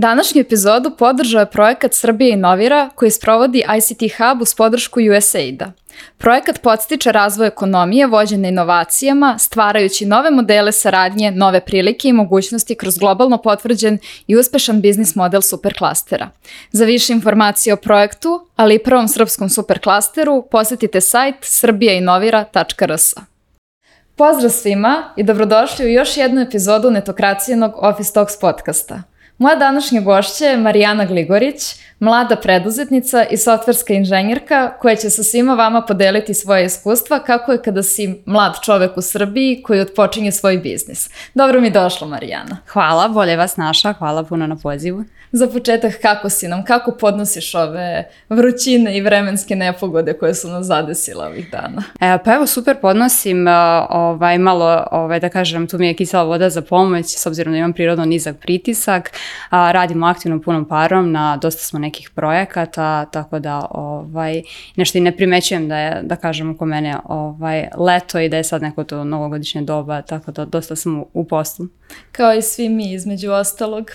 Današnju epizodu podržao je projekat Srbije inovira koji sprovodi ICT Hub uz podršku USAID-a. Projekat podstiče razvoj ekonomije vođene inovacijama, stvarajući nove modele saradnje, nove prilike i mogućnosti kroz globalno potvrđen i uspešan biznis model superklastera. Za više informacije o projektu, ali i prvom srpskom superklasteru, posetite sajt srbijainovira.rs. Pozdrav svima i dobrodošli u još jednu epizodu netokracijenog Office Talks podcasta. Moja današnja gošća je Marijana Gligorić, mlada preduzetnica i softverska inženjerka koja će sa svima vama podeliti svoje iskustva kako je kada si mlad čovek u Srbiji koji odpočinje svoj biznis. Dobro mi došla Marijana. Hvala, bolje vas naša, hvala puno na pozivu. Za početak, kako si nam, kako podnosiš ove vrućine i vremenske nepogode koje su nas zadesile ovih dana? E, pa evo, super podnosim, ovaj, malo, ovaj, da kažem, tu mi je kisela voda za pomoć, s obzirom da imam prirodno nizak pritisak, a, radimo aktivno punom parom, na dosta smo nekih projekata, tako da ovaj, nešto i ne primećujem da je, da kažem, oko mene ovaj, leto i da je sad neko to novogodišnje doba, tako da dosta sam u, u poslu. Kao i svi mi, između ostalog.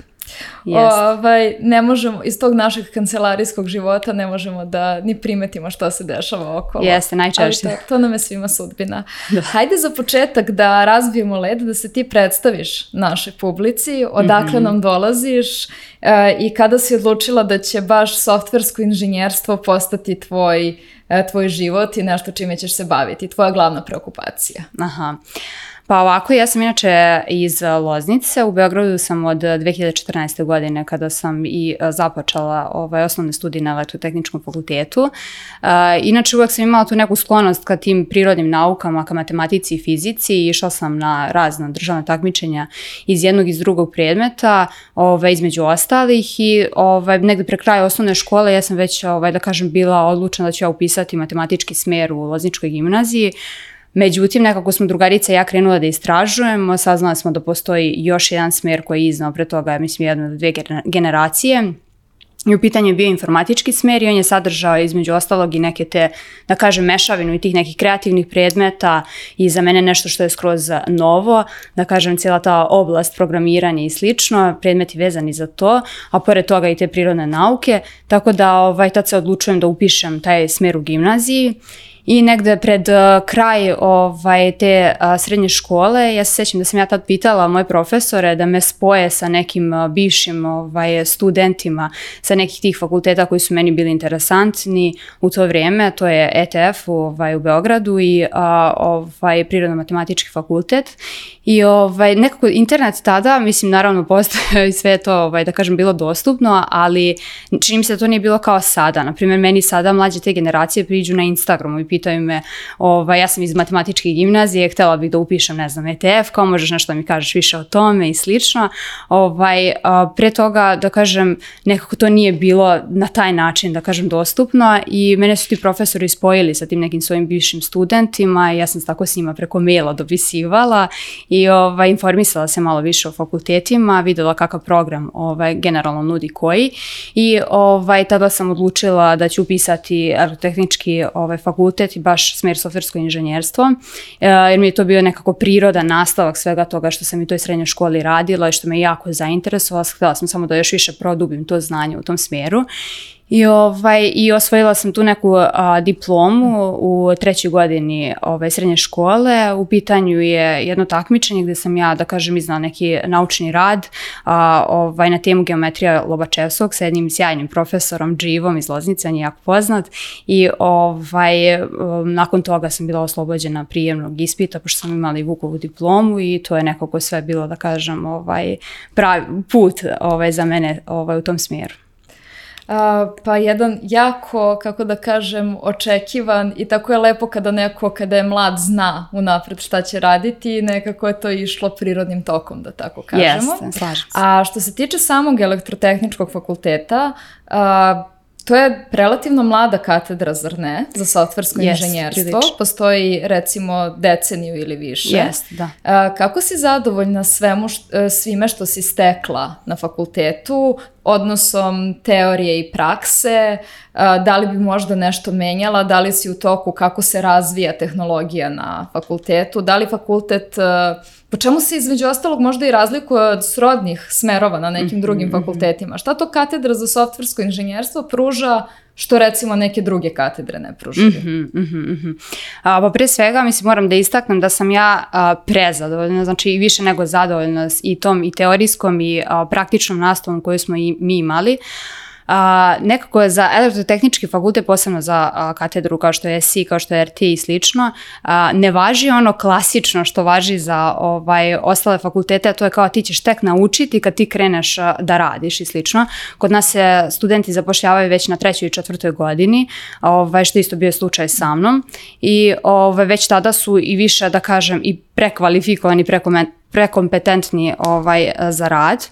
Ovaj, ne možemo, iz tog našeg kancelarijskog života ne možemo da ni primetimo šta se dešava okolo. Jeste, najčešće. Ali to, to nam je svima sudbina. Da. Hajde za početak da razbijemo led, da se ti predstaviš našoj publici, odakle mm -hmm. nam dolaziš e, i kada si odlučila da će baš softversko inženjerstvo postati tvoj, e, tvoj život i nešto čime ćeš se baviti, tvoja glavna preokupacija. Aha. Pa ovako, ja sam inače iz Loznice, u Beogradu sam od 2014. godine kada sam i e, započela ovaj, osnovne studije na elektrotehničkom fakultetu. Uh, inače uvek sam imala tu neku sklonost ka tim prirodnim naukama, ka matematici i fizici i išla sam na razna državna takmičenja iz jednog i iz drugog predmeta, ovaj, između ostalih i ovaj, negde pre kraja osnovne škole ja sam već, ovaj, da kažem, bila odlučena da ću ja upisati matematički smer u Lozničkoj gimnaziji. Međutim, nekako smo drugarica i ja krenula da istražujemo, saznala smo da postoji još jedan smer koji je iznao pre toga, mislim, jedno do dve generacije. I u pitanju je bio informatički smer i on je sadržao između ostalog i neke te, da kažem, mešavinu i tih nekih kreativnih predmeta i za mene nešto što je skroz novo, da kažem, cijela ta oblast programiranja i slično, predmeti vezani za to, a pored toga i te prirodne nauke, tako da ovaj, tad se odlučujem da upišem taj smer u gimnaziji I negde pred uh, kraj ovaj, te uh, srednje škole, ja se sećam da sam ja tad pitala moje profesore da me spoje sa nekim uh, bivšim ovaj, studentima sa nekih tih fakulteta koji su meni bili interesantni u to vrijeme, to je ETF ovaj, u Beogradu i ovaj, Prirodno-matematički fakultet. I ovaj, nekako internet tada, mislim naravno postoje i sve to, ovaj, da kažem, bilo dostupno, ali čini mi se da to nije bilo kao sada. Naprimjer, meni sada mlađe te generacije priđu na Instagramu i pitaju me, ovaj, ja sam iz matematičke gimnazije, htela bih da upišem, ne znam, ETF, kao možeš nešto da mi kažeš više o tome i slično. Ovaj, a, pre toga, da kažem, nekako to nije bilo na taj način, da kažem, dostupno i mene su ti profesori spojili sa tim nekim svojim bivšim studentima i ja sam tako s njima preko maila dopisivala i ovaj, informisala se malo više o fakultetima, videla kakav program ovaj, generalno nudi koji i ovaj, tada sam odlučila da ću upisati elektrotehnički ovaj, fakultet fakultet i baš smer softversko inženjerstvo, e, jer mi je to bio nekako prirodan nastavak svega toga što sam i toj srednjoj školi radila i što me jako zainteresovala. Htela sam samo da još više produbim to znanje u tom smeru I, ovaj, I osvojila sam tu neku a, diplomu u trećoj godini ovaj, srednje škole. U pitanju je jedno takmičenje gde sam ja, da kažem, iznala neki naučni rad a, ovaj, na temu geometrija Lobačevskog sa jednim sjajnim profesorom Dživom iz Loznice, on je jako poznat. I ovaj, um, nakon toga sam bila oslobođena prijemnog ispita, pošto sam imala i Vukovu diplomu i to je nekako sve bilo, da kažem, ovaj, pravi put ovaj, za mene ovaj, u tom smjeru. Uh, pa jedan jako, kako da kažem, očekivan i tako je lepo kada neko, kada je mlad, zna unapred šta će raditi i nekako je to išlo prirodnim tokom, da tako kažemo. Jeste, slažem se. A što se tiče samog elektrotehničkog fakulteta, uh, To je relativno mlada katedra, zar ne, za softversko yes, inženjerstvo. Prilično. Postoji recimo deceniju ili više. Jest, da. A, kako si zadovoljna svemu št, e, svime što si stekla na fakultetu, odnosom teorije i prakse, a, da li bi možda nešto menjala, da li si u toku kako se razvija tehnologija na fakultetu, da li fakultet, po čemu se između ostalog možda i razlikuje od srodnih smerova na nekim drugim mhm, mhm, mhm. fakultetima? Šta to katedra za softversko inženjerstvo pruža što recimo neke druge katedre ne pružaju. Mm -hmm, mm -hmm. A, pa pre svega mislim moram da istaknem da sam ja a, prezadovoljna, znači i više nego zadovoljna i tom i teorijskom i a, praktičnom nastavom koju smo i mi imali. A, nekako je za elektrotehnički fakultet, posebno za a, katedru kao što je SI, kao što je RT i slično, a, ne važi ono klasično što važi za ovaj, ostale fakultete, a to je kao ti ćeš tek naučiti kad ti kreneš a, da radiš i slično. Kod nas se studenti zapošljavaju već na trećoj i četvrtoj godini, ovaj, što isto bio slučaj sa mnom i ovaj, već tada su i više, da kažem, i prekvalifikovani, prekompetentni ovaj, za rad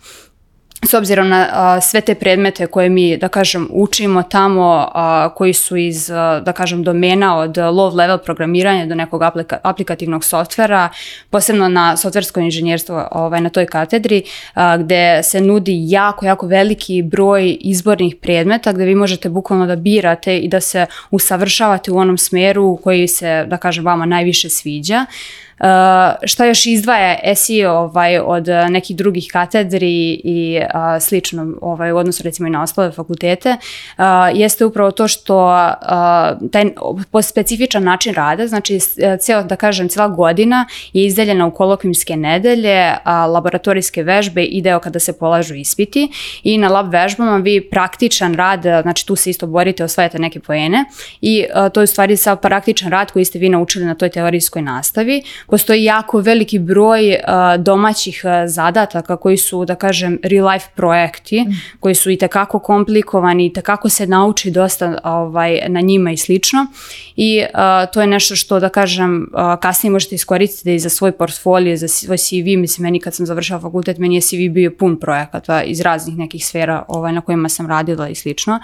s obzirom na a, sve te predmete koje mi, da kažem, učimo tamo, a, koji su iz, a, da kažem, domena od low level programiranja do nekog aplika, aplikativnog softvera, posebno na softversko inženjerstvo ovaj, na toj katedri, a, gde se nudi jako, jako veliki broj izbornih predmeta, gde vi možete bukvalno da birate i da se usavršavate u onom smeru koji se, da kažem, vama najviše sviđa. Uh, šta još izdvaja SEO ovaj, od nekih drugih katedri i uh, slično ovaj, u odnosu recimo i na ostale fakultete, uh, jeste upravo to što uh, taj specifičan način rada, znači ceo, da kažem, cijela godina je izdeljena u kolokvimske nedelje, uh, laboratorijske vežbe i deo kada se polažu ispiti i na lab vežbama vi praktičan rad, znači tu se isto borite, osvajate neke poene i uh, to je u stvari sa praktičan rad koji ste vi naučili na toj teorijskoj nastavi postoji jako veliki broj uh, domaćih uh, zadataka koji su, da kažem, real life projekti, mm. koji su i tekako komplikovani, i tekako se nauči dosta ovaj, na njima i slično. I uh, to je nešto što, da kažem, uh, kasnije možete iskoristiti i za svoj portfolio, za svoj CV. Mislim, meni kad sam završala fakultet, meni je CV bio pun projekata iz raznih nekih sfera ovaj, na kojima sam radila i slično.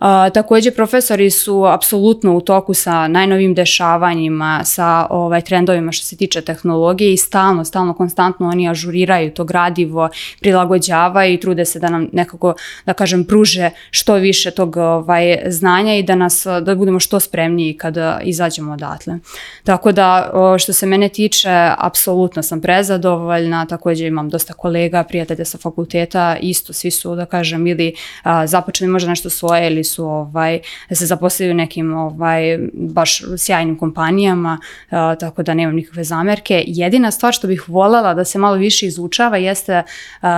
A, takođe, profesori su apsolutno u toku sa najnovim dešavanjima, sa ovaj, trendovima što se tiče tehnologije i stalno, stalno, konstantno oni ažuriraju to gradivo, prilagođavaju i trude se da nam nekako, da kažem, pruže što više tog ovaj, znanja i da nas, da budemo što spremniji kada izađemo odatle. Tako da, što se mene tiče, apsolutno sam prezadovoljna, takođe imam dosta kolega, prijatelja sa fakulteta, isto, svi su, da kažem, ili a, započeli možda nešto svoje ili su ovaj, da se zaposlili u nekim ovaj, baš sjajnim kompanijama, uh, tako da nemam nikakve zamerke. Jedina stvar što bih voljela da se malo više izučava jeste uh,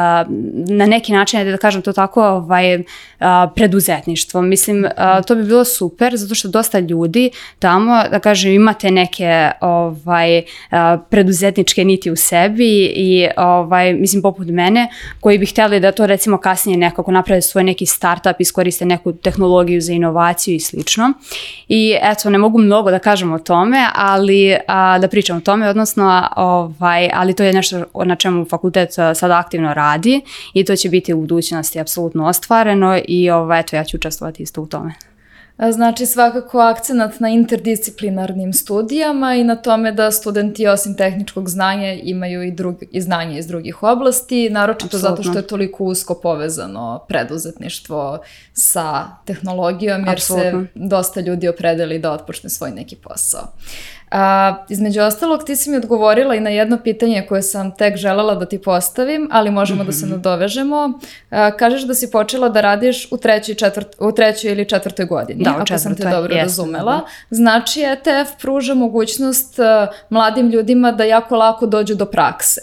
na neki način, da kažem to tako, ovaj, uh, preduzetništvo. Mislim, uh, to bi bilo super, zato što dosta ljudi tamo, da kažem, imate neke ovaj, uh, preduzetničke niti u sebi i ovaj, mislim poput mene, koji bi hteli da to recimo kasnije nekako naprave svoj neki startup, iskoriste neku tehnologiju tehnologiju za inovaciju i slično. I eto, ne mogu mnogo da kažem o tome, ali a, da pričam o tome, odnosno, ovaj, ali to je nešto na čemu fakultet sada aktivno radi i to će biti u budućnosti apsolutno ostvareno i ovaj, eto, ja ću učestvovati isto u tome. Znači svakako akcenat na interdisciplinarnim studijama i na tome da studenti osim tehničkog znanja imaju i, drugi, i znanje iz drugih oblasti, naročito Absolutno. zato što je toliko usko povezano preduzetništvo sa tehnologijom, jer Absolutno. se dosta ljudi opredeli da otpočne svoj neki posao. A, između ostalog, ti si mi odgovorila i na jedno pitanje koje sam tek želela da ti postavim, ali možemo mm -hmm. da se mhm. nadovežemo. A, kažeš da si počela da radiš u trećoj, četvrt, u trećoj ili četvrtoj godini, da, ako četvrtoj, sam te dobro jesam, razumela. Da. Znači, ETF pruža mogućnost a, mladim ljudima da jako lako dođu do prakse.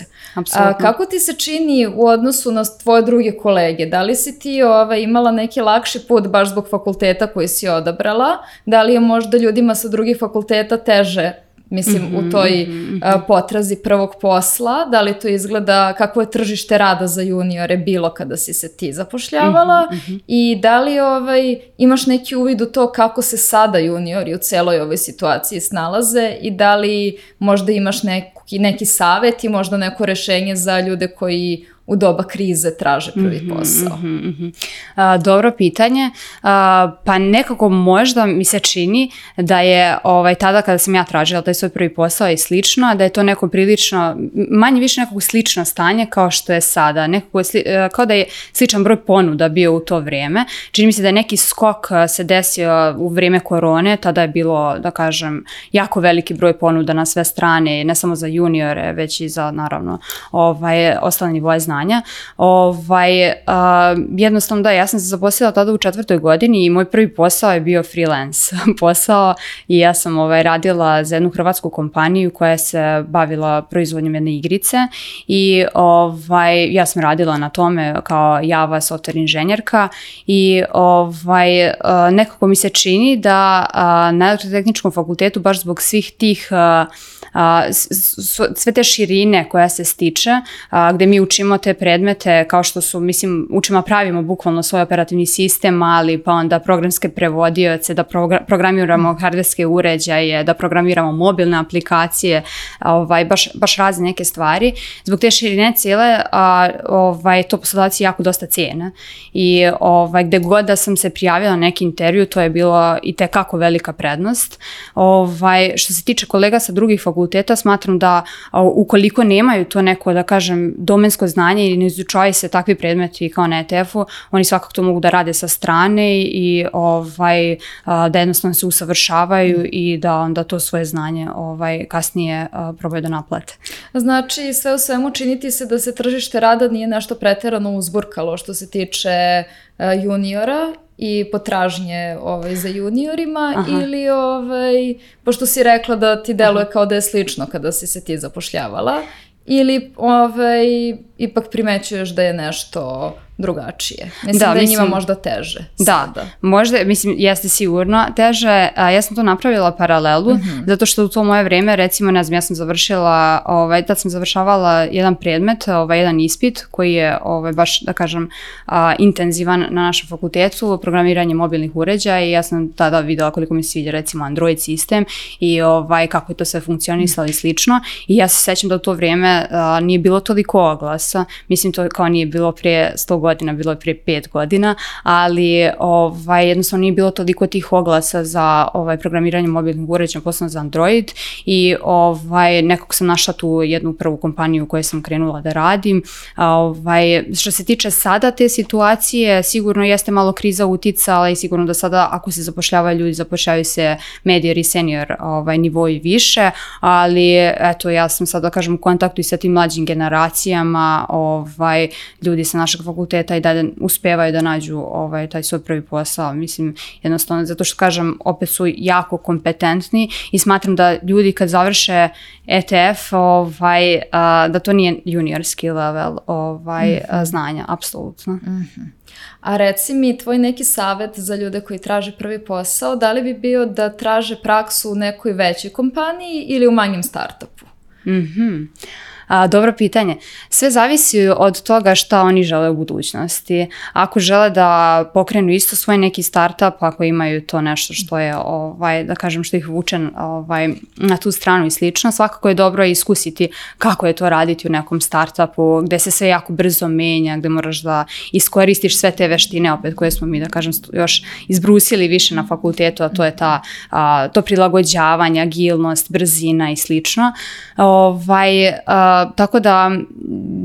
A, kako ti se čini u odnosu na tvoje druge kolege? Da li si ti ova, imala neki lakši put baš zbog fakulteta koji si odabrala? Da li je možda ljudima sa drugih fakulteta teže mislim, mm -hmm, u toj mm -hmm. potrazi prvog posla, da li to izgleda, kako je tržište rada za juniore bilo kada si se ti zapošljavala mm -hmm. i da li ovaj, imaš neki uvid u to kako se sada juniori u celoj ovoj situaciji snalaze i da li možda imaš neki, neki savet i možda neko rešenje za ljude koji u doba krize traže prvi mhm, posao? Mm -hmm, mm -hmm. A, dobro pitanje. A, pa nekako možda mi se čini da je ovaj, tada kada sam ja tražila taj svoj prvi posao i slično, da je to neko prilično, manje više nekako slično stanje kao što je sada. Nekako sli, e, kao da je sličan broj ponuda bio u to vrijeme. Čini mi se da je neki skok e, se desio u vrijeme korone, tada je bilo, da kažem, jako veliki broj ponuda na sve strane, ne samo za juniore, već i za, naravno, ovaj, ostale nivoje znanja. Ovaj, a, jednostavno da, ja sam se zaposlila tada u četvrtoj godini i moj prvi posao je bio freelance posao i ja sam ovaj, radila za jednu hrvatsku kompaniju koja se bavila proizvodnjom jedne igrice i ovaj, ja sam radila na tome kao Java software inženjerka i ovaj, nekako mi se čini da na elektrotehničkom fakultetu baš zbog svih tih a, sve te širine koja se stiče, a, gde mi učimo te predmete kao što su, mislim, učimo, pravimo bukvalno svoj operativni sistem, ali pa onda programske prevodioce, da progra programiramo hardverske uređaje, da programiramo mobilne aplikacije, ovaj, baš, baš razne neke stvari. Zbog te širine cijele, a, ovaj, to poslodavci jako dosta cijene. I ovaj, gde god da sam se prijavila na neki intervju, to je bilo i tekako velika prednost. Ovaj, što se tiče kolega sa drugih fakulteta, fakulteta, smatram da ukoliko nemaju to neko, da kažem, domensko znanje ili ne izučavaju se takvi predmeti kao na ETF-u, oni svakako to mogu da rade sa strane i ovaj, da jednostavno se usavršavaju i da onda to svoje znanje ovaj, kasnije probaju da naplate. Znači, sve u svemu činiti se da se tržište rada nije nešto preterano uzburkalo što se tiče juniora i potražnje ovaj, za juniorima Aha. ili ovaj, pošto si rekla da ti deluje Aha. kao da je slično kada si se ti zapošljavala ili ovaj, ipak primećuješ da je nešto drugačije. Mislim da, da je mislim, njima možda teže. Da, sada. možda, mislim, jeste sigurno teže. A, ja sam to napravila paralelu, mm -hmm. zato što u to moje vreme, recimo, ne znam, ja sam završila, ovaj, tad sam završavala jedan predmet, ovaj, jedan ispit, koji je ovaj, baš, da kažem, a, intenzivan na našem fakultetu, programiranje mobilnih uređaja i ja sam tada videla koliko mi se sviđa, recimo, Android sistem i ovaj, kako je to sve funkcionisalo mm -hmm. i slično. I ja se sećam da u to vrijeme a, nije bilo toliko oglasa. Mislim, to kao nije bilo prije 100 godina godina, bilo je prije pet godina, ali ovaj, jednostavno nije bilo toliko tih oglasa za ovaj, programiranje mobilnih uređaja, posebno za Android i ovaj, nekog sam našla tu jednu prvu kompaniju u kojoj sam krenula da radim. Ovaj, što se tiče sada te situacije, sigurno jeste malo kriza uticala i sigurno da sada ako se zapošljavaju ljudi, zapošljavaju se medior i senior ovaj, nivo i više, ali eto ja sam sad da kažem u kontaktu i sa tim mlađim generacijama, ovaj, ljudi sa našeg fakulteta fakulteta i dalje uspevaju da nađu ovaj, taj svoj prvi posao. Mislim, jednostavno, zato što kažem, opet su jako kompetentni i smatram da ljudi kad završe ETF, ovaj, a, da to nije juniorski level ovaj, mm -hmm. znanja, apsolutno. Mm -hmm. A reci mi, tvoj neki savet za ljude koji traže prvi posao, da li bi bio da traže praksu u nekoj većoj kompaniji ili u manjem startupu? Mhm. Mm A, dobro pitanje. Sve zavisi od toga šta oni žele u budućnosti. Ako žele da pokrenu isto svoj neki startup, ako imaju to nešto što je, ovaj, da kažem, što ih vuče ovaj, na tu stranu i slično, svakako je dobro iskusiti kako je to raditi u nekom startupu, gde se sve jako brzo menja, gde moraš da iskoristiš sve te veštine opet koje smo mi, da kažem, još izbrusili više na fakultetu, a to je ta, a, to prilagođavanje, agilnost, brzina i slično. Ovaj, a, tako da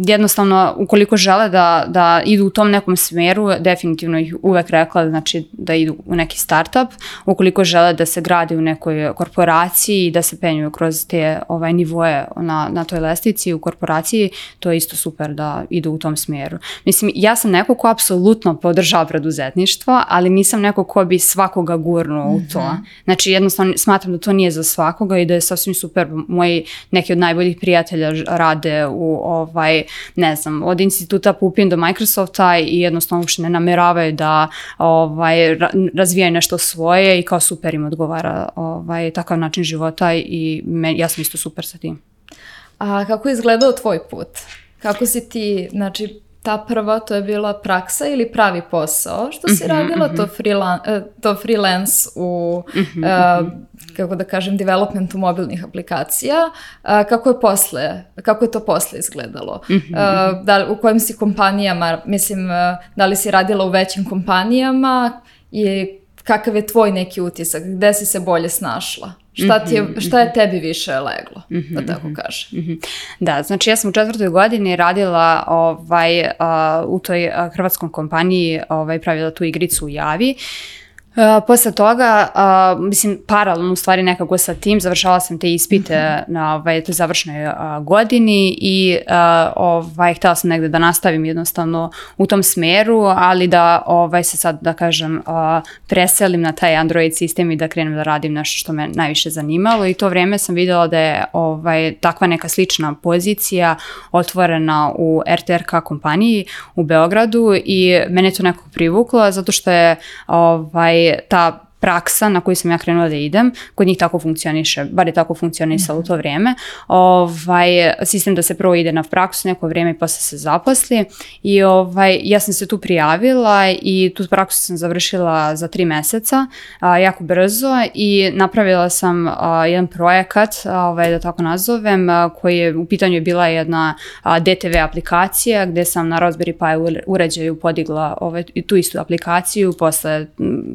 jednostavno ukoliko žele da, da idu u tom nekom smeru, definitivno ih uvek rekla znači da idu u neki startup, ukoliko žele da se grade u nekoj korporaciji i da se penju kroz te ovaj, nivoje na, na toj lestici u korporaciji, to je isto super da idu u tom smeru. Mislim, ja sam neko ko apsolutno podržava preduzetništvo, ali nisam neko ko bi svakoga gurnuo u to. Mm -hmm. Znači, jednostavno smatram da to nije za svakoga i da je sasvim super. Moji neki od najboljih prijatelja rade u ovaj, ne znam, od instituta Pupin do Microsofta i jednostavno uopšte ne nameravaju da ovaj, razvijaju nešto svoje i kao super im odgovara ovaj, takav način života i me, ja sam isto super sa tim. A kako je izgledao tvoj put? Kako si ti, znači, ta prva, to je bila praksa ili pravi posao što si Mhm, radila, to, freelan, e, to freelance u, Mhm, e, kako da kažem, developmentu mobilnih aplikacija. A, kako je posle, kako je to posle izgledalo? Mhm, A, da, u kojim si kompanijama, mislim, e, da li si radila u većim kompanijama i kakav je tvoj neki utisak, gde si se bolje snašla? Šta, ti Mhm, je, šta je tebi više leglo, da tako kažem? Mhm. Da, znači ja sam u četvrtoj godini radila ovaj, a, u toj a, hrvatskom kompaniji, ovaj, pravila tu igricu u Javi. A, posle toga, a, mislim, paralelno u stvari nekako sa tim, završala sam te ispite na ovaj, toj završnoj a, godini i a, ovaj, htjela sam negde da nastavim jednostavno u tom smeru, ali da ovaj, se sad, da kažem, a, preselim na taj Android sistem i da krenem da radim nešto što me najviše zanimalo. I to vrijeme sam vidjela da je ovaj, takva neka slična pozicija otvorena u RTRK kompaniji u Beogradu i mene to nekako privuklo zato što je ovaj, ta praksa na koju sam ja krenula da idem, kod njih tako funkcioniše, bar je tako funkcionisalo u to vrijeme, ovaj, sistem da se prvo ide na praksu neko vrijeme i posle se zaposli i ovaj, ja sam se tu prijavila i tu praksu sam završila za tri meseca, a, jako brzo i napravila sam a, jedan projekat, a, ovaj, da tako nazovem, a, koji je, u pitanju je bila jedna a, DTV aplikacija gdje sam na Raspberry Pi ure- uređaju podigla ovaj, tu istu aplikaciju, posle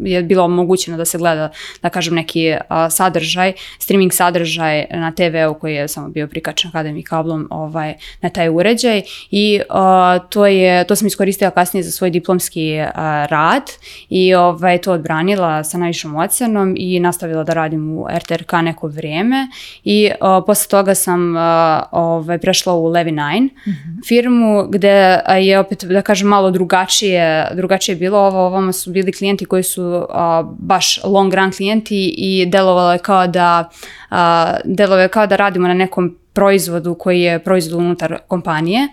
je bilo omogućeno da se gleda, da kažem, neki a, sadržaj, streaming sadržaj na TV-u koji je samo bio prikačen HDMI kablom ovaj, na taj uređaj. I a, to, je, to sam iskoristila kasnije za svoj diplomski a, rad i ovaj, to odbranila sa najvišom ocenom i nastavila da radim u RTRK neko vrijeme. I a, posle toga sam a, ovaj, prešla u Levi 9 firmu gde je opet da kažem malo drugačije, drugačije bilo. Ovo, ovamo su bili klijenti koji su a, baš long run klijenti i delovalo je kao da delovalo je kao da radimo na nekom proizvodu koji je proizvod unutar kompanije.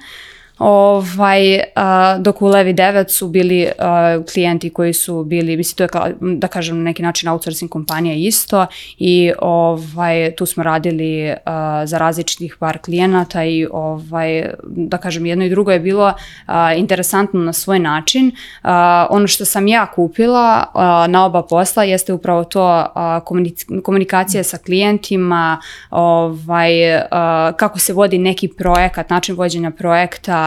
Ovaj, a, dok u Levi 9 su bili a, klijenti koji su bili, mislim to je kao, da kažem na neki način outsourcing kompanija isto i ovaj, tu smo radili a, za različitih par klijenata i ovaj, da kažem jedno i drugo je bilo a, interesantno na svoj način. A, ono što sam ja kupila a, na oba posla jeste upravo to a, komunic- komunikacija sa klijentima, ovaj, a, kako se vodi neki projekat, način vođenja projekta,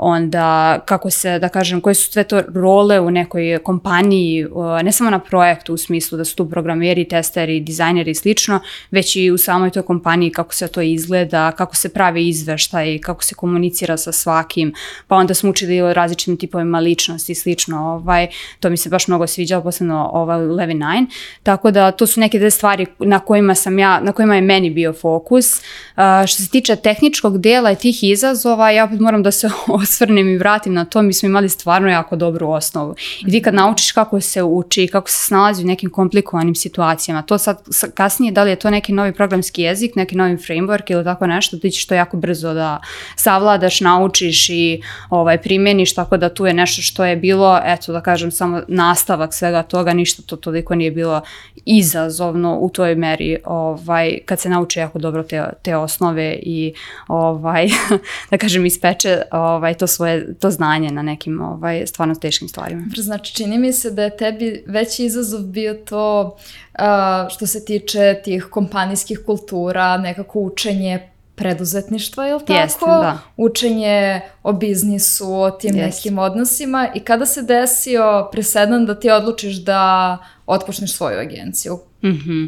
onda kako se, da kažem, koje su sve to role u nekoj kompaniji, ne samo na projektu u smislu da su tu programeri, testeri, dizajneri i slično, već i u samoj toj kompaniji kako se to izgleda, kako se pravi izveštaj, kako se komunicira sa svakim, pa onda smo učili o različitim tipovima ličnosti i slično, ovaj, to mi se baš mnogo sviđalo, posebno ovaj Levi 9, tako da to su neke te stvari na kojima sam ja, na kojima je meni bio fokus. A, što se tiče tehničkog dela i tih izazova, ja opet moram da se osvrnem i vratim na to, mi smo imali stvarno jako dobru osnovu. I ti kad naučiš kako se uči, kako se snalazi u nekim komplikovanim situacijama, to sad sa- kasnije, da li je to neki novi programski jezik, neki novi framework ili tako nešto, ti ćeš to jako brzo da savladaš, naučiš i ovaj, primjeniš, tako da tu je nešto što je bilo, eto da kažem, samo nastavak svega toga, ništa to toliko nije bilo izazovno u toj meri, ovaj, kad se nauči jako dobro te, te osnove i ovaj, da kažem, ispeče ovaj, to svoje, to znanje na nekim ovaj, stvarno teškim stvarima. Znači, čini mi se da je tebi veći izazov bio to a, što se tiče tih kompanijskih kultura, nekako učenje preduzetništva, je li tako? Jeste, da. Učenje o biznisu, o tim Jeste. nekim odnosima i kada se desio presedan da ti odlučiš da otpočneš svoju agenciju? Mhm.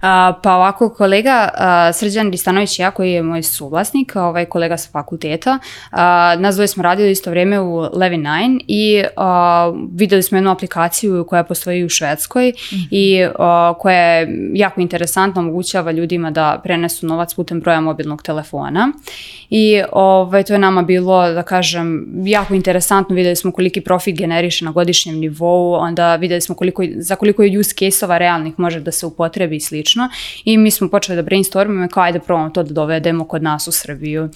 A, pa ovako, kolega a, Srđan Ristanović i ja, koji je moj suvlasnik, ovaj kolega sa fakulteta, a, nas dvoje smo radili isto vrijeme u Levi 9 i a, vidjeli smo jednu aplikaciju koja postoji u Švedskoj i a, koja je jako interesantna, omogućava ljudima da prenesu novac putem broja mobilnog telefona. I ovaj, to je nama bilo, da kažem, jako interesantno, vidjeli smo koliki profit generiše na godišnjem nivou, onda vidjeli smo koliko, za koliko use case-ova realnih može da se upotrebi i slično i mi smo počeli da brainstormimo kao ajde probamo to da dovedemo kod nas u Srbiju.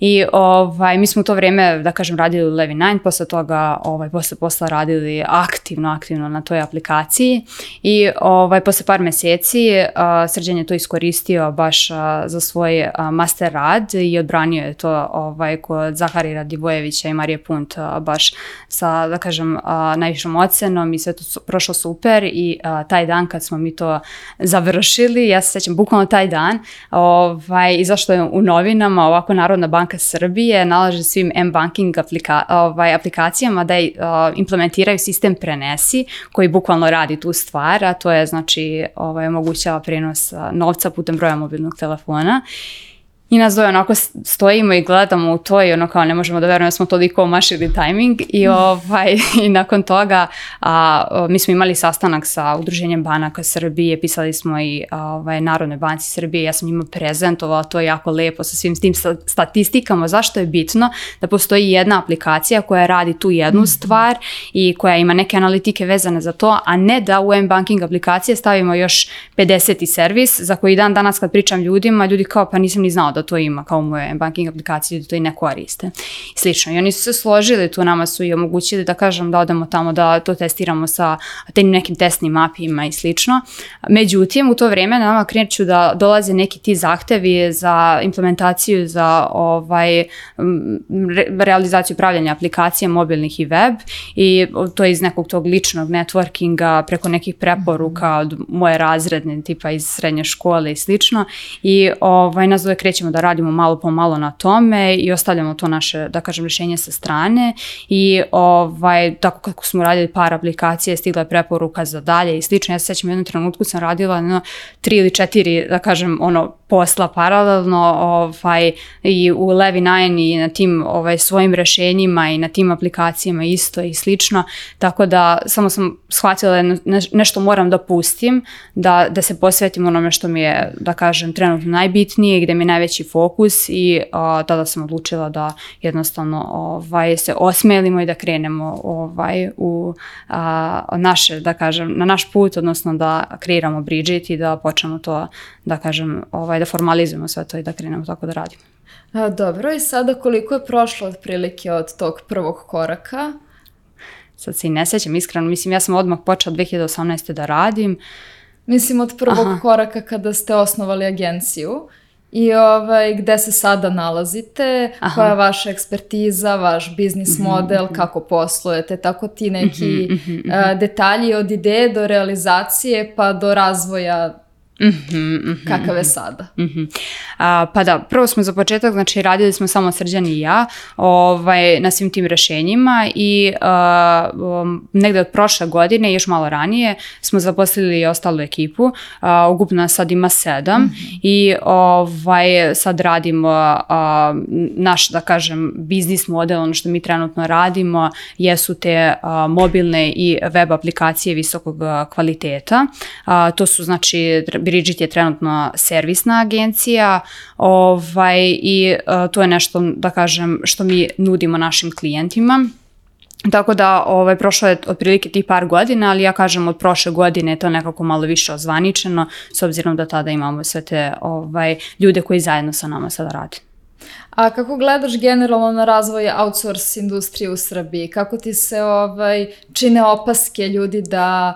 I ovaj, mi smo u to vrijeme, da kažem, radili u Levi 9, posle toga, ovaj, posle posla radili aktivno, aktivno na toj aplikaciji i ovaj, posle par meseci uh, Srđan je to iskoristio baš a, za svoj a, master rad i odbranio je to ovaj, kod Zahari Radivojevića i Marije Punt a, baš sa, da kažem, a, najvišom ocenom i sve to su, prošlo super i a, taj dan kad smo mi to završili, ja se sećam bukvalno taj dan, ovaj, izašlo je u novinama ovako Narodna banka Srbije nalaže svim M-banking aplika, ovaj, aplikacijama da je, a, implementiraju sistem Prenesi koji bukvalno radi tu stvar, a to je znači ovaj, omogućava prenos novca putem broja mobilnog telefona. I nas dvoje onako stojimo i gledamo u to i ono kao ne možemo da verujemo da smo toliko omašili tajming. I, ovaj, i nakon toga a, mi smo imali sastanak sa Udruženjem banaka Srbije, pisali smo i a, ovaj, Narodnoj banci Srbije, ja sam njima prezentovala to jako lepo sa svim tim statistikama, zašto je bitno? Da postoji jedna aplikacija koja radi tu jednu mm. stvar i koja ima neke analitike vezane za to, a ne da u M-banking aplikacije stavimo još 50. servis za koji dan danas kad pričam ljudima, ljudi kao pa nisam ni znao da da to ima kao moje banking aplikaciji da to i ne koriste. I slično. I oni su se složili tu, nama su i omogućili da kažem da odemo tamo da to testiramo sa tim nekim testnim mapima i slično. Međutim, u to vreme nama kreću da dolaze neki ti zahtevi za implementaciju za ovaj re, realizaciju pravljanja aplikacija mobilnih i web i to je iz nekog tog ličnog networkinga preko nekih preporuka od moje razredne tipa iz srednje škole i slično i ovaj nas dvoje krećemo da radimo malo po malo na tome i ostavljamo to naše, da kažem, rješenje sa strane i ovaj, tako kako smo radili par aplikacije, stigla je preporuka za dalje i slično. Ja se sećam, u jednom trenutku sam radila no, tri ili četiri, da kažem, ono, posla paralelno ovaj, i u Levi 9 i na tim ovaj, svojim rešenjima i na tim aplikacijama isto i slično, tako da samo sam shvatila da ne, nešto moram da pustim, da, da se posvetim onome što mi je, da kažem, trenutno najbitnije, gde mi je najveći fokus i a, tada sam odlučila da jednostavno ovaj, se osmelimo i da krenemo ovaj, u a, naše, da kažem, na naš put, odnosno da kreiramo Bridget i da počnemo to, da kažem, ovaj, da formalizujemo sve to i da krenemo tako da radimo. A, dobro, i sada koliko je prošlo otprilike od tog prvog koraka? Sad se i ne sećam, iskreno, mislim, ja sam odmah počela 2018. da radim. Mislim, od prvog Aha. koraka kada ste osnovali agenciju i ovaj, gde se sada nalazite, Aha. koja je vaša ekspertiza, vaš biznis mhm, model, mm -hmm. kako poslujete, tako ti neki mm -hmm, mm -hmm. Uh, detalji od ideje do realizacije pa do razvoja Mm -hmm, mm -hmm, kakav je sada. Mm -hmm. A, pa da, prvo smo za početak, znači radili smo samo Srđan i ja ovaj, na svim tim rešenjima i a, um, negde od prošle godine, još malo ranije, smo zaposlili ostalu ekipu, a, ugupno sad ima sedam mm -hmm. i ovaj, sad radimo a, naš, da kažem, biznis model, ono što mi trenutno radimo, jesu te a, mobilne i web aplikacije visokog kvaliteta. A, to su znači Bridget je trenutno servisna agencija ovaj, i uh, to je nešto, da kažem, što mi nudimo našim klijentima. Tako da ovaj, prošlo je otprilike tih par godina, ali ja kažem od prošle godine je to nekako malo više ozvaničeno, s obzirom da tada imamo sve te ovaj, ljude koji zajedno sa nama sada rade. A kako gledaš generalno na razvoj outsource industrije u Srbiji? Kako ti se ovaj, čine opaske ljudi da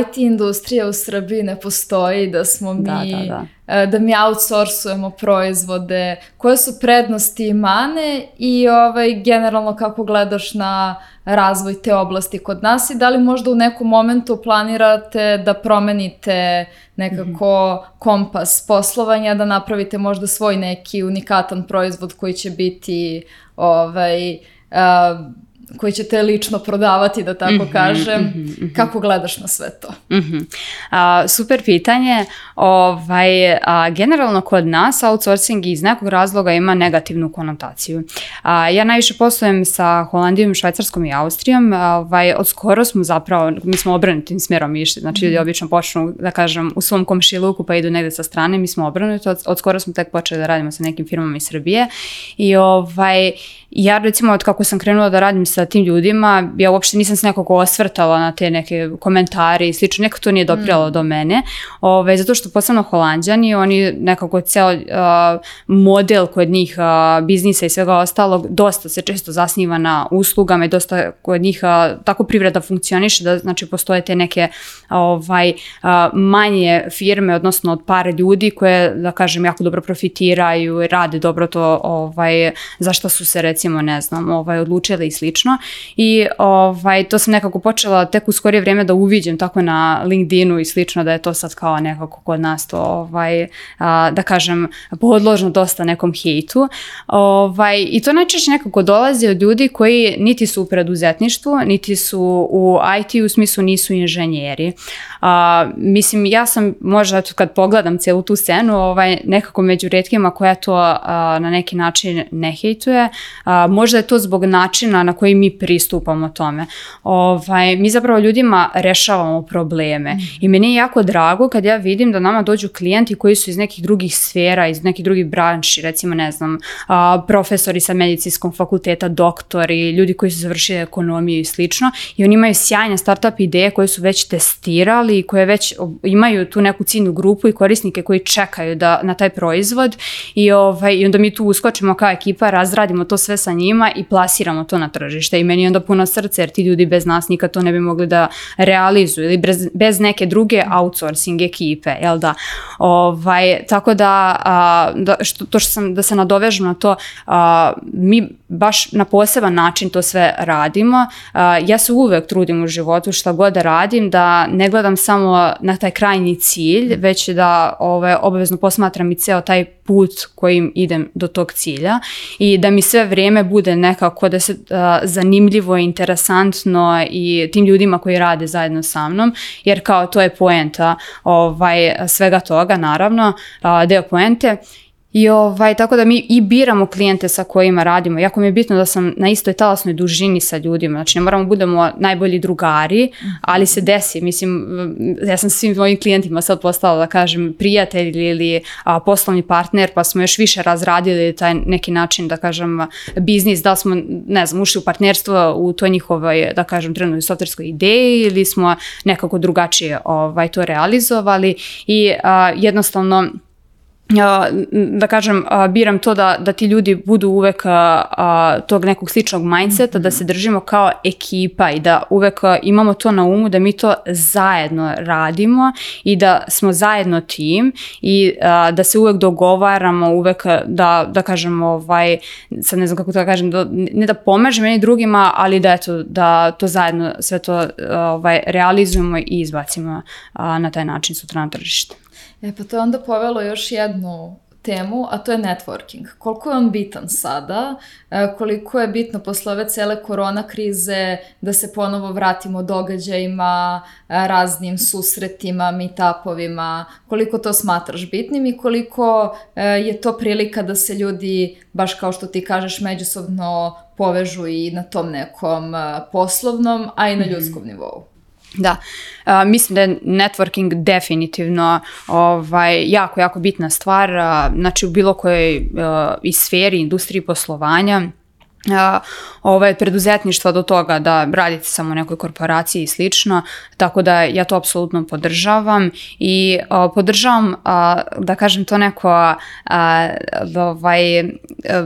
IT industrija u Srbiji ne postoji, da smo mi... Da, da, da da mi outsourcujemo proizvode, koje su prednosti i mane? I ovaj, generalno kako gledaš na razvoj te oblasti kod nas? I da li možda u nekom momentu planirate da promenite nekako kompas poslovanja, da napravite možda svoj neki unikatan proizvod koji će biti ovaj, uh, koji ćete lično prodavati, da tako mm -hmm, kažem. Mm -hmm, Kako gledaš na sve to? Mm -hmm. a, super pitanje. Ovaj, a, generalno kod nas outsourcing iz nekog razloga ima negativnu konotaciju. A, ja najviše poslujem sa Holandijom, Švajcarskom i Austrijom. A, ovaj, od skoro smo zapravo, mi smo obranutim smjerom išli. Znači ljudi mhm. obično počnu, da kažem, u svom komšiluku pa idu negde sa strane. Mi smo obranuti. Od, od skoro smo tek počeli da radimo sa nekim firmama iz Srbije. I ovaj, ja recimo od kako sam krenula da radim sa tim ljudima, ja uopšte nisam se nekako osvrtala na te neke komentare i slično, nekako to nije doprijalo mm. do mene, ove, zato što posebno holandjani, oni nekako ceo uh, model kod njih uh, biznisa i svega ostalog dosta se često zasniva na uslugama i dosta kod njih uh, tako privreda funkcioniše da znači postoje te neke ovaj, uh, manje firme, odnosno od par ljudi koje, da kažem, jako dobro profitiraju i rade dobro to ovaj, zašto su se recimo recimo, ne znam, ovaj, odlučile i slično. I ovaj, to sam nekako počela tek u skorije vrijeme da uviđem tako na LinkedInu i slično, da je to sad kao nekako kod nas to, ovaj, a, da kažem, podložno dosta nekom hejtu. Ovaj, I to najčešće nekako dolazi od ljudi koji niti su u preduzetništvu, niti su u IT u smislu nisu inženjeri. A, mislim, ja sam možda kad pogledam cijelu tu scenu, ovaj, nekako među redkima koja to a, na neki način ne hejtuje, možda je to zbog načina na koji mi pristupamo tome. Ovaj, mi zapravo ljudima rešavamo probleme mm. i meni je jako drago kad ja vidim da nama dođu klijenti koji su iz nekih drugih sfera, iz nekih drugih branši, recimo ne znam, a, profesori sa medicinskog fakulteta, doktori, ljudi koji su završili ekonomiju i slično i oni imaju sjajne startup ideje koje su već testirali i koje već imaju tu neku ciljnu grupu i korisnike koji čekaju da, na taj proizvod i, ovaj, i onda mi tu uskočimo kao ekipa, razradimo to sve sa njima i plasiramo to na tržište i meni onda puno srce jer ti ljudi bez nas nikad to ne bi mogli da realizuju ili bez, bez neke druge outsourcing ekipe, jel da? Ovaj, tako da, a, da što, to što sam, da se nadovežem na to, a, mi baš na poseban način to sve radimo. A, ja se uvek trudim u životu šta god da radim, da ne gledam samo na taj krajnji cilj, već da ovaj, obavezno posmatram i ceo taj put kojim idem do tog cilja i da mi sve vrijeme bude nekako da se uh, zanimljivo interesantno i tim ljudima koji rade zajedno sa mnom, jer kao to je poenta ovaj, svega toga, naravno, uh, deo poente I ovaj, tako da mi i biramo klijente sa kojima radimo. Jako mi je bitno da sam na istoj talasnoj dužini sa ljudima. Znači ne moramo budemo najbolji drugari, ali se desi. Mislim, ja sam svim mojim klijentima sad postala da kažem prijatelj ili a, poslovni partner, pa smo još više razradili taj neki način da kažem biznis, da smo, ne znam, ušli u partnerstvo u toj njihovoj, da kažem, trenutnoj softverskoj ideji ili smo nekako drugačije ovaj, to realizovali i a, jednostavno da kažem, biram to da, da ti ljudi budu uvek tog nekog sličnog mindseta, da se držimo kao ekipa i da uvek imamo to na umu, da mi to zajedno radimo i da smo zajedno tim i da se uvek dogovaramo, uvek da, da kažem, ovaj, sad ne znam kako to da kažem, da, ne da pomažem jedni drugima, ali da, eto, da to zajedno sve to ovaj, realizujemo i izbacimo na taj način sutra na tržište. E pa to je onda povelo još jednu temu, a to je networking. Koliko je on bitan sada, e, koliko je bitno posle ove cele korona krize da se ponovo vratimo događajima, e, raznim susretima, meetupovima, koliko to smatraš bitnim i koliko e, je to prilika da se ljudi, baš kao što ti kažeš, međusobno povežu i na tom nekom poslovnom, a i na mhm. ljudskom nivou. Da, uh, mislim da je networking definitivno ovaj, jako, jako bitna stvar, uh, znači u bilo kojoj uh, i sferi, industriji poslovanja, ovaj, preduzetništva do toga da radite samo u nekoj korporaciji i slično, tako da ja to apsolutno podržavam i a, podržavam, a, da kažem to neko a, ovaj,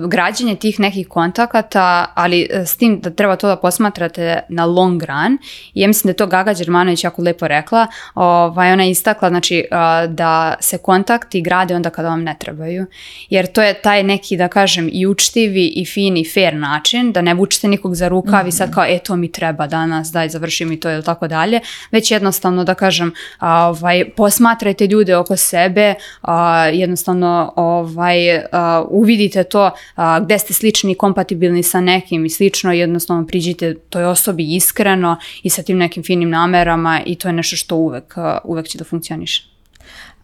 građenje tih nekih kontakata, ali s tim da treba to da posmatrate na long run. I ja mislim da je to Gaga Đermanović jako lepo rekla, ovaj, ona je istakla znači, a, da se kontakti grade onda kada vam ne trebaju, jer to je taj neki da kažem i učtivi i fini fair način, da ne vučete nikog za rukav mm -hmm. i sad mhm. kao, e, to mi treba danas, daj, završi mi to ili tako dalje, već jednostavno da kažem, a, ovaj, posmatrajte ljude oko sebe, a, jednostavno ovaj, a, uvidite to a, gde ste slični i kompatibilni sa nekim i slično, jednostavno priđite toj osobi iskreno i sa tim nekim finim namerama i to je nešto što uvek, uvek će da funkcioniše.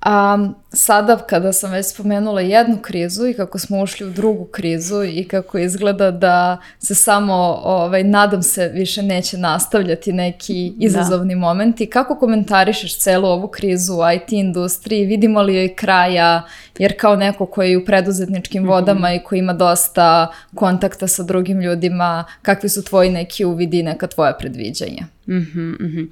A sada kada sam već spomenula jednu krizu i kako smo ušli u drugu krizu i kako izgleda da se samo, ovaj, nadam se, više neće nastavljati neki da. izazovni da. momenti, kako komentarišeš celu ovu krizu u IT industriji, vidimo li joj kraja, jer kao neko koji je u preduzetničkim vodama mm -hmm. i koji ima dosta kontakta sa drugim ljudima, kakvi su tvoji neki uvidi i neka tvoja predviđanja? Mhm, mm mhm. Mm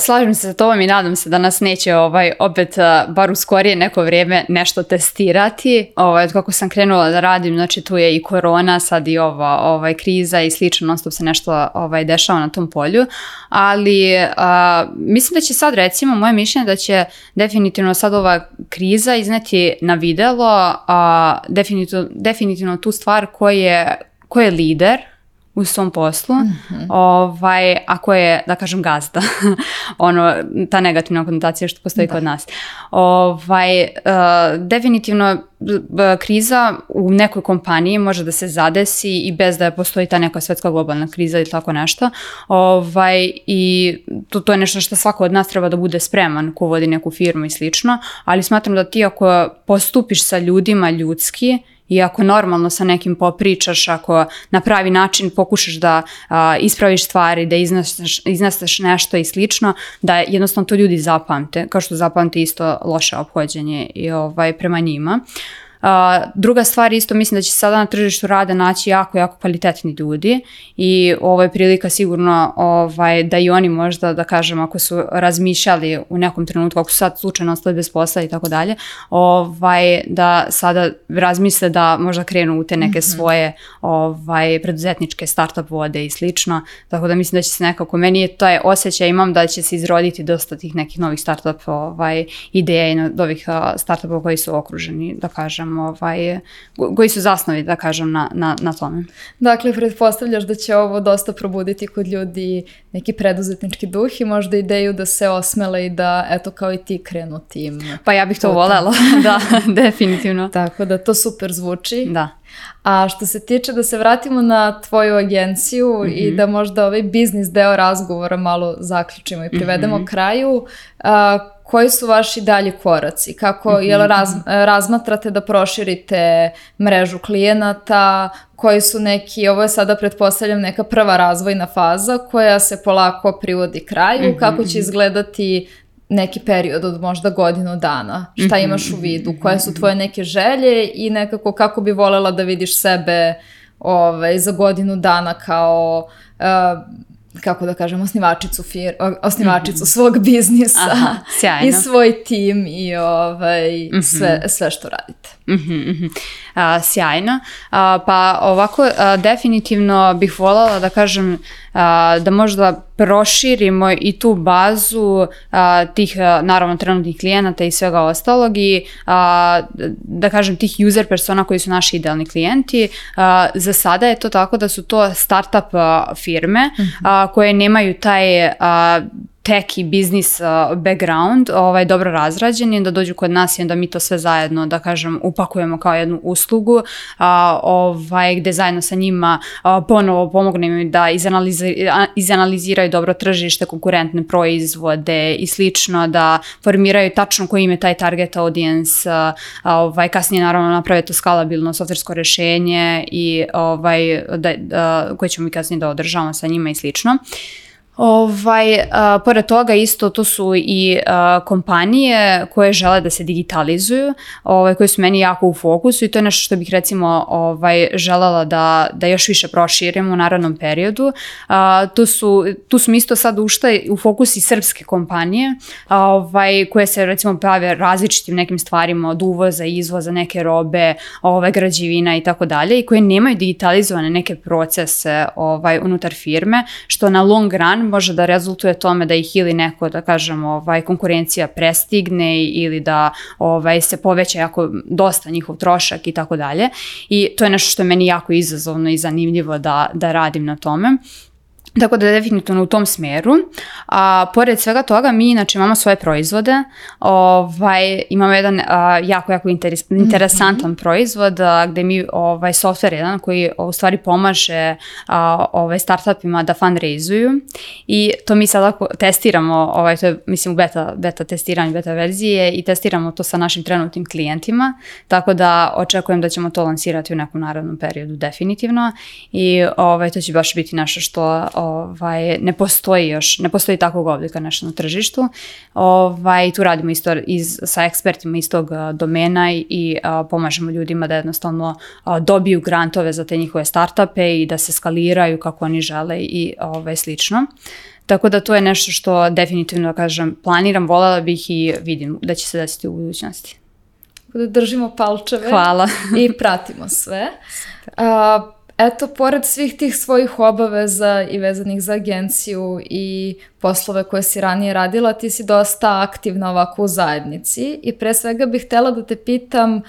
slažem se sa tobom i nadam se da nas neće ovaj, opet bar u skorije neko vrijeme nešto testirati. Ovaj, kako sam krenula da radim, znači tu je i korona, sad i ova ovaj, kriza i slično, non stop se nešto ovaj, dešava na tom polju, ali uh, mislim da će sad recimo, moje mišljenje da će definitivno sad ova kriza izneti na videlo uh, definitivno, definitivno tu stvar ko je, ko je lider, u svom poslu, mm -hmm. ovaj, ako je, da kažem, gazda, ono, ta negativna konotacija što postoji da. kod nas. Ovaj, uh, definitivno kriza u nekoj kompaniji može da se zadesi i bez da postoji ta neka svetska globalna kriza ili tako nešto. Ovaj, I to, to je nešto što svako od nas treba da bude spreman ko vodi neku firmu i slično, ali smatram da ti ako postupiš sa ljudima ljudski, I ako normalno sa nekim popričaš, ako na pravi način pokušaš da a, ispraviš stvari, da izneseš, izneseš nešto i slično, da jednostavno to ljudi zapamte, kao što zapamte isto loše obhođenje i ovaj, prema njima. Uh, Uh, druga stvar isto mislim da će sada na tržištu rada naći jako, jako kvalitetni ljudi i ovo je prilika sigurno ovaj, da i oni možda, da kažem, ako su razmišljali u nekom trenutku, ako su sad slučajno ostali bez posla i tako dalje, ovaj, da sada razmisle da možda krenu u te neke mm -hmm. svoje ovaj, preduzetničke startup vode i slično, tako da mislim da će se nekako, meni je taj osjećaj imam da će se izroditi dosta tih nekih novih startup ovaj, ideja i od ovih startupa koji su okruženi, da kažem, kažem, ovaj, koji su zasnovi, da kažem, na, na, na tome. Dakle, pretpostavljaš da će ovo dosta probuditi kod ljudi neki preduzetnički duh i možda ideju da se osmele i da, eto, kao i ti krenu tim. Pa ja bih to volela, da, definitivno. Tako da to super zvuči. Da. A što se tiče da se vratimo na tvoju agenciju mm -hmm. i mhm. da možda ovaj biznis deo razgovora malo zaključimo i privedemo mm -hmm. kraju, a, koji su vaši dalji koraci? Kako, mm -hmm. jel raz, razmatrate da proširite mrežu klijenata? Koji su neki, ovo je sada pretpostavljam neka prva razvojna faza koja se polako privodi kraju, mm -hmm. kako će izgledati neki period od možda godinu dana, šta -hmm. imaš u vidu, koje su tvoje neke želje i nekako kako bi volela da vidiš sebe ovaj, za godinu dana kao uh, kako da kažem, osnivačicu, fir, osnivačicu mm -hmm. svog biznisa Aha, sjajno. i svoj tim i ovaj, mm -hmm. sve, sve što radite. Mm -hmm. A, sjajno. A, pa ovako, a, definitivno bih voljela da kažem a, da možda proširimo i tu bazu a, tih, a, naravno, trenutnih klijenata i svega ostalog i a, da kažem tih user persona koji su naši idealni klijenti. A, za sada je to tako da su to startup firme -hmm. a, koje nemaju taj a, tech i biznis uh, background ovaj, dobro razrađen i da dođu kod nas i onda mi to sve zajedno, da kažem, upakujemo kao jednu uslugu, a, ovaj, gde zajedno sa njima a, ponovo pomognemo im da izanaliziraju, izanaliziraju dobro tržište, konkurentne proizvode i slično, da formiraju tačno koji im je taj target audience, a, ovaj, kasnije naravno naprave to skalabilno softversko rešenje i ovaj, da, da, koje ćemo mi kasnije da održavamo sa njima i slično. Uh, Ovaj, a, pored toga isto to su i a, kompanije koje žele da se digitalizuju, ovaj, koje su meni jako u fokusu i to je nešto što bih recimo ovaj, želela da, da još više proširimo u narodnom periodu. A, tu, su, tu su mi isto sad ušle u fokus i srpske kompanije a, ovaj, koje se recimo bave različitim nekim stvarima od uvoza, izvoza, neke robe, ovaj, građevina i tako dalje i koje nemaju digitalizovane neke procese ovaj, unutar firme, što na long run može da rezultuje tome da ih ili neko, da kažem, ovaj, konkurencija prestigne ili da ovaj, se poveća jako dosta njihov trošak i tako dalje. I to je nešto što je meni jako izazovno i zanimljivo da, da radim na tome. Tako da definitivno u tom smeru. A, pored svega toga, mi inače imamo svoje proizvode. Ovaj, imamo jedan a, jako, jako interes, mhm. interesantan mm -hmm. proizvod a, gde mi ovaj, software jedan koji u stvari pomaže a, ovaj, startupima da fundraizuju i to mi sada testiramo, ovaj, to je mislim u beta, beta testiranju, beta verzije i testiramo to sa našim trenutnim klijentima, tako da očekujem da ćemo to lansirati u nekom narodnom periodu definitivno i ovaj, to će baš biti nešto što ovaj, ne postoji još, ne postoji takvog oblika nešto na tržištu. Ovaj, tu radimo isto iz, sa ekspertima iz tog domena i, i a, pomažemo ljudima da jednostavno a, dobiju grantove za te njihove startupe i da se skaliraju kako oni žele i ovaj, slično. Tako da to je nešto što definitivno, da kažem, planiram, voljela bih i vidim da će se desiti u budućnosti. Da držimo palčeve Hvala. i pratimo sve. Uh, eto, pored svih tih svojih obaveza i vezanih za agenciju i poslove koje si ranije radila, ti si dosta aktivna ovako u zajednici i pre svega bih htela da te pitam uh,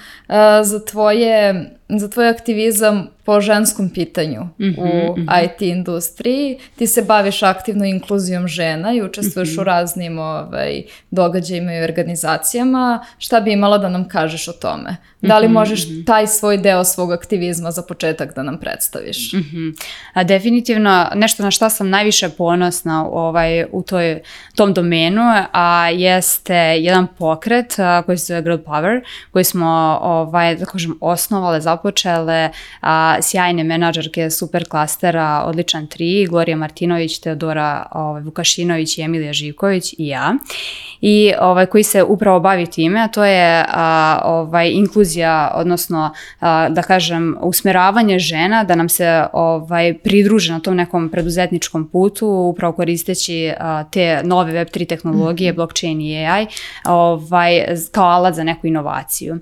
za, tvoje, za tvoj aktivizam po ženskom pitanju mm -hmm, u mm -hmm. IT industriji. Ti se baviš aktivno inkluzijom žena i učestvuješ mm -hmm. u raznim ovaj, događajima i organizacijama. Šta bi imala da nam kažeš o tome? Da li mhm, možeš -hmm. taj svoj deo svog aktivizma za početak da nam predstaviš? Mm -hmm. A definitivno nešto na šta sam najviše ponosna ovaj, u toj, tom domenu, a jeste jedan pokret a, koji se zove Girl Power, koji smo, ovaj, da kažem, osnovale, započele, a, sjajne menadžerke super klastera, odličan tri, Gloria Martinović, Teodora ovaj, Vukašinović i Emilija Živković i ja, i ovaj, koji se upravo bavi time, a to je a, ovaj, inkluzija, odnosno, a, da kažem, usmeravanje žena da nam se ovaj, pridruže na tom nekom preduzetničkom putu, upravo koristeći te nove Web3 tehnologije, mm -hmm. blockchain i AI, ovaj, kao alat za neku inovaciju.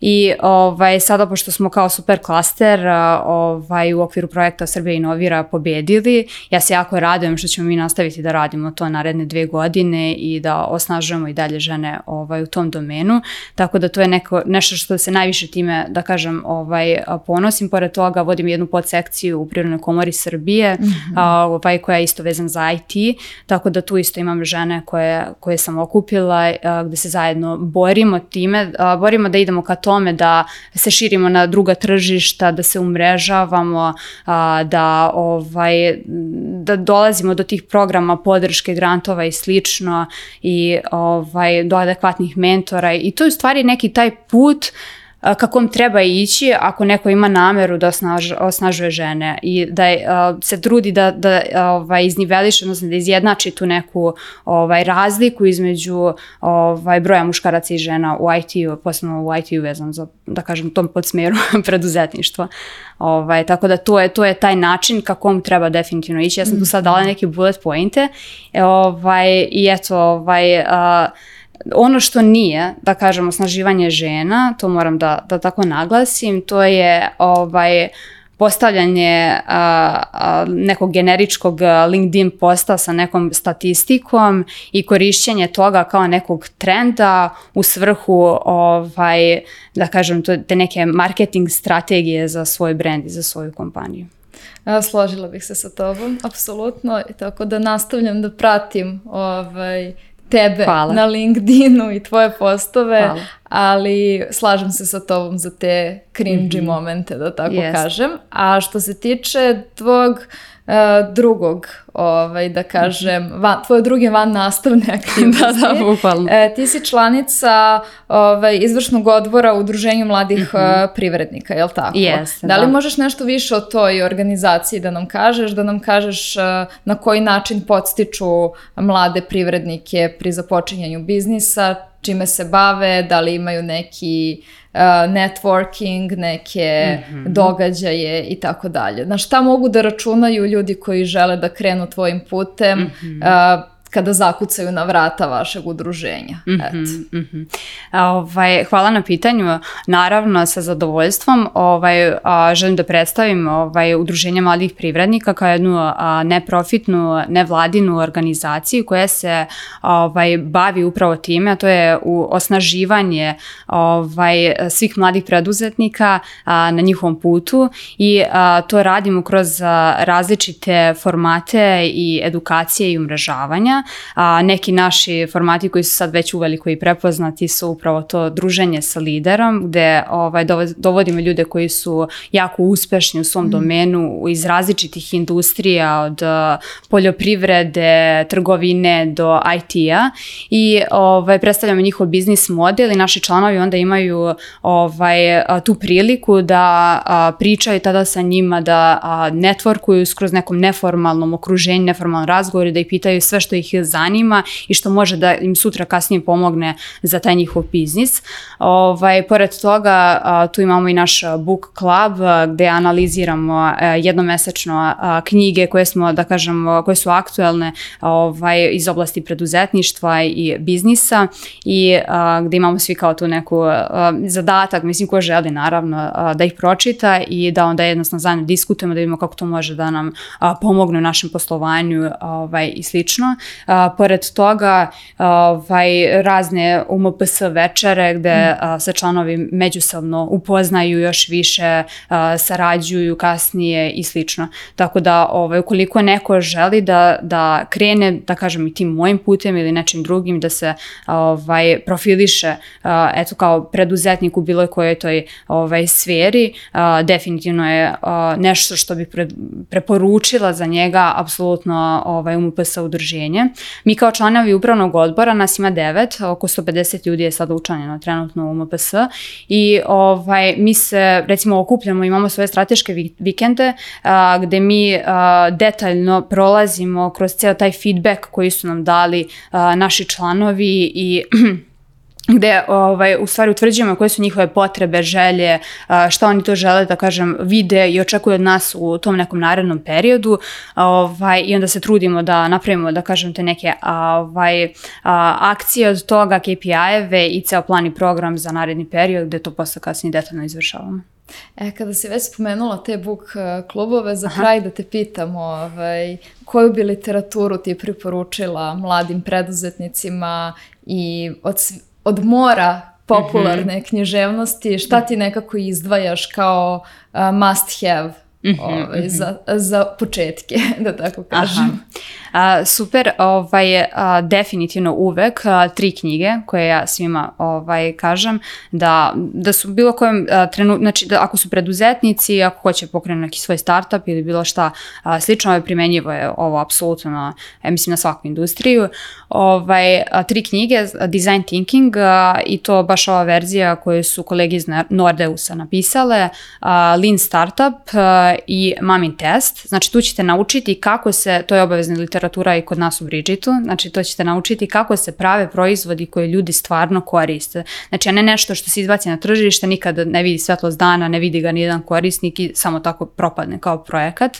I ovaj, sada, pošto smo kao super klaster ovaj, u okviru projekta Srbija inovira pobedili, ja se jako radujem što ćemo mi nastaviti da radimo to naredne dve godine i da osnažujemo i dalje žene ovaj, u tom domenu. Tako da to je neko, nešto što se najviše time, da kažem, ovaj, ponosim. Pored toga vodim jednu podsekciju u Prirodnoj komori Srbije, mm -hmm. ovaj, koja je isto vezan za IT, tako da tu isto imam žene koje, koje sam okupila, gde se zajedno borimo time, borimo da idemo ka tome da se širimo na druga tržišta, da se umrežavamo, da, ovaj, da dolazimo do tih programa podrške, grantova i slično i ovaj, do adekvatnih mentora. I to je u stvari neki taj put uh, kakom treba ići ako neko ima nameru da osnaž, osnažuje žene i da je, se trudi da, da ovaj, izniveliše, odnosno da izjednači tu neku ovaj, razliku između ovaj, broja muškaraca i žena u IT-u, posebno u IT-u vezan za, da kažem, tom podsmeru preduzetništva. Ovaj, tako da to je, to je taj način kakom treba definitivno ići. Ja sam tu sad dala neke bullet pointe ovaj, i eto, ovaj, uh, Ono što nije, da kažemo, osnaživanje žena, to moram da, da tako naglasim, to je ovaj, postavljanje a, a, nekog generičkog LinkedIn posta sa nekom statistikom i korišćenje toga kao nekog trenda u svrhu ovaj, da kažem to, te neke marketing strategije za svoj brand i za svoju kompaniju. Složila bih se sa tobom, apsolutno, tako da nastavljam da pratim ovaj, tebe Hvala. na LinkedInu i tvoje postove, Hvala. Ali slažem se sa tobom za te cringy mm -hmm. momente, da tako yes. kažem. A što se tiče tvog uh, drugog, ovaj, da kažem, van, tvoje druge van nastavne aktivnosti. da, da, bukvalno. E, ti si članica ovaj, izvršnog odbora u Udruženju mladih mm -hmm. privrednika, je li tako? Jeste, da. Da li možeš nešto više o toj organizaciji da nam kažeš, da nam kažeš uh, na koji način podstiču mlade privrednike pri započinjanju biznisa, čime se bave, da li imaju neki uh, networking, neke mm -hmm. događaje i tako dalje. Na šta mogu da računaju ljudi koji žele da krenu tvojim putem, mm -hmm. uh, kada zakucaju na vrata vašeg udruženja. Mm -hmm, mm -hmm. Ovaj, hvala na pitanju. Naravno, sa zadovoljstvom ovaj, a, želim da predstavim ovaj, Udruženje mladih privrednika kao jednu a, neprofitnu, nevladinu organizaciju koja se ovaj, bavi upravo time, a to je u osnaživanje ovaj, svih mladih preduzetnika a, na njihovom putu i a, to radimo kroz a, različite formate i edukacije i umrežavanja A, neki naši formati koji su sad već uveliko i prepoznati su upravo to druženje sa liderom, gde ovaj, dovodimo ljude koji su jako uspešni u svom mm. domenu iz različitih industrija, od poljoprivrede, trgovine do IT-a i ovaj, predstavljamo njihov biznis model i naši članovi onda imaju ovaj, tu priliku da a, pričaju tada sa njima, da a, networkuju skroz nekom neformalnom okruženju, neformalnom razgovoru, da ih pitaju sve što ih ih zanima i što može da im sutra kasnije pomogne za taj njihov biznis. Ovaj, pored toga, tu imamo i naš book club gde analiziramo jednomesečno knjige koje smo, da kažemo, koje su aktuelne ovaj, iz oblasti preduzetništva i biznisa i gde imamo svi kao tu neku zadatak, mislim ko želi naravno da ih pročita i da onda jednostavno zajedno diskutujemo da vidimo kako to može da nam pomogne u našem poslovanju ovaj, i slično. A, pored toga ovaj, razne UMPS večere gde mm. a, se članovi međusobno upoznaju još više, a, sarađuju kasnije i slično. Tako da ovaj, ukoliko neko želi da, da krene, da kažem i tim mojim putem ili nečim drugim, da se ovaj, profiliše a, eto kao preduzetnik u bilo kojoj toj ovaj, sferi, a, definitivno je a, nešto što bi pre, preporučila za njega apsolutno ovaj, UMPS udruženje. Mi kao članovi upravnog odbora, nas ima devet, oko 150 ljudi je sada učlanjeno trenutno u MPS i ovaj, mi se recimo okupljamo, imamo svoje strateške vikende a, gde mi a, detaljno prolazimo kroz ceo taj feedback koji su nam dali a, naši članovi i gde ovaj, u stvari utvrđujemo koje su njihove potrebe, želje, šta oni to žele da kažem vide i očekuju od nas u tom nekom narednom periodu ovaj, i onda se trudimo da napravimo da kažem te neke ovaj, akcije od toga, KPI-eve i ceo plan i program za naredni period gde to posle kasnije detaljno izvršavamo. E, kada si već spomenula te book klubove, za Aha. kraj da te pitam, ovaj, koju bi literaturu ti preporučila mladim preduzetnicima i od, od mora popularne -hmm. književnosti, šta ti nekako izdvajaš kao uh, must have Mm -hmm, ovaj, mm -hmm. za, za početke, da tako kažem. Aha. A, super, ovaj, a, definitivno uvek a, tri knjige koje ja svima ovaj, kažem da, da su bilo kojem trenutku, znači da ako su preduzetnici, ako hoće pokrenuti neki svoj startup ili bilo šta a, slično, ovaj, primenjivo je ovo apsolutno na, ja mislim na svaku industriju. Ovaj, a, tri knjige, Design Thinking a, i to baš ova verzija koju su kolege iz Nordeusa napisale, a, Lean Startup a, i Mamin Test. Znači tu ćete naučiti kako se, to je obavezna literatura i kod nas u Bridgetu, znači to ćete naučiti kako se prave proizvodi koje ljudi stvarno koriste. Znači a ne nešto što se izbaci na tržište, nikada ne vidi svetlost dana, ne vidi ga nijedan korisnik i samo tako propadne kao projekat.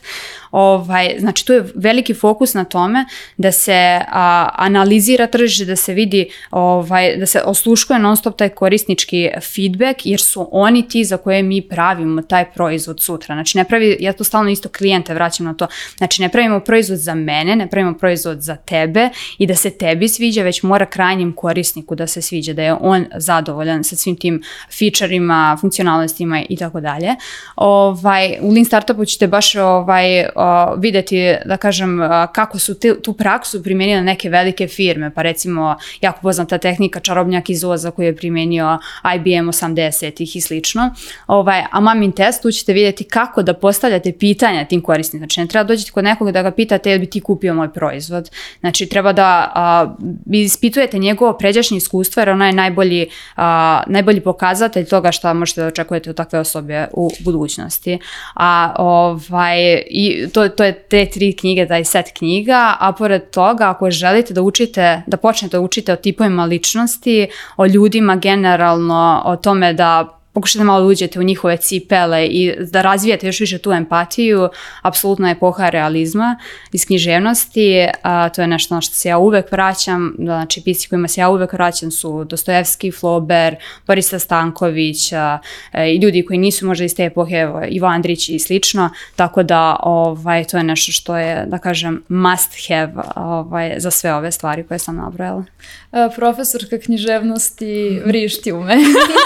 Ovaj, znači tu je veliki fokus na tome da se a, analizira tržište, da se vidi, ovaj, da se osluškuje non stop taj korisnički feedback jer su oni ti za koje mi pravimo taj proizvod sutra. Znači ne pravi, ja to stalno isto klijente vraćam na to, znači ne pravimo proizvod za mene, ne pravimo proizvod za tebe i da se tebi sviđa, već mora krajnjem korisniku da se sviđa, da je on zadovoljan sa svim tim featureima, funkcionalnostima i tako dalje. Ovaj, u Lean Startupu ćete baš ovaj, o, videti, da kažem, kako su te, tu praksu primijenile neke velike firme, pa recimo jako poznata tehnika čarobnjak iz Oza koju je primenio IBM 80-ih i slično. Ovaj, a mamin test, tu ćete vidjeti kako da postavljate pitanja tim korisnicima. Znači, ne treba dođeti kod nekoga da ga pitate jel bi ti kupio moj proizvod. Znači, treba da a, ispitujete njegovo pređašnje iskustvo, jer ono je najbolji, a, najbolji pokazatelj toga šta možete da očekujete od takve osobe u budućnosti. A ovaj, i to, to je te tri knjige, taj set knjiga, a pored toga, ako želite da učite, da počnete da učite o tipovima ličnosti, o ljudima generalno, o tome da pokušate malo da uđete u njihove cipele i da razvijete još više tu empatiju, apsolutno je epoha realizma iz književnosti, a, to je nešto na što se ja uvek vraćam, znači pisci kojima se ja uvek vraćam su Dostojevski, Flober, Borisa Stanković a, e, i ljudi koji nisu možda iz te epohe, evo, Ivo Andrić i slično, tako da ovaj, to je nešto što je, da kažem, must have ovaj, za sve ove stvari koje sam nabrojala. A, profesorka književnosti vrišti u meni.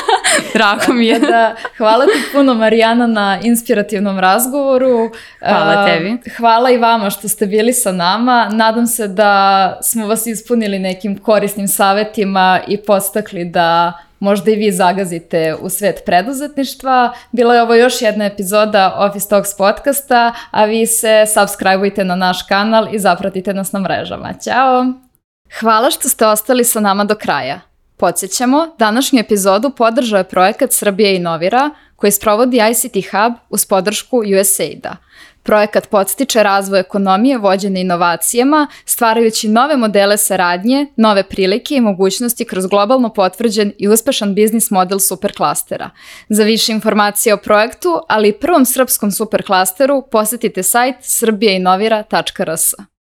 Drago mi je. da, hvala ti puno Marijana na inspirativnom razgovoru. Hvala tebi. Hvala i vama što ste bili sa nama. Nadam se da smo vas ispunili nekim korisnim savetima i postakli da možda i vi zagazite u svet preduzetništva. Bila je ovo još jedna epizoda Office Talks podcasta, a vi se subscribeujte na naš kanal i zapratite nas na mrežama. Ćao! Hvala što ste ostali sa nama do kraja. Podsjećamo, današnju epizodu podržao je projekat Srbije inovira koji sprovodi ICT Hub uz podršku USAID-a. Projekat podstiče razvoj ekonomije vođene inovacijama, stvarajući nove modele saradnje, nove prilike i mogućnosti kroz globalno potvrđen i uspešan biznis model superklastera. Za više informacije o projektu, ali i prvom srpskom superklasteru, posetite sajt srbijainovira.rs.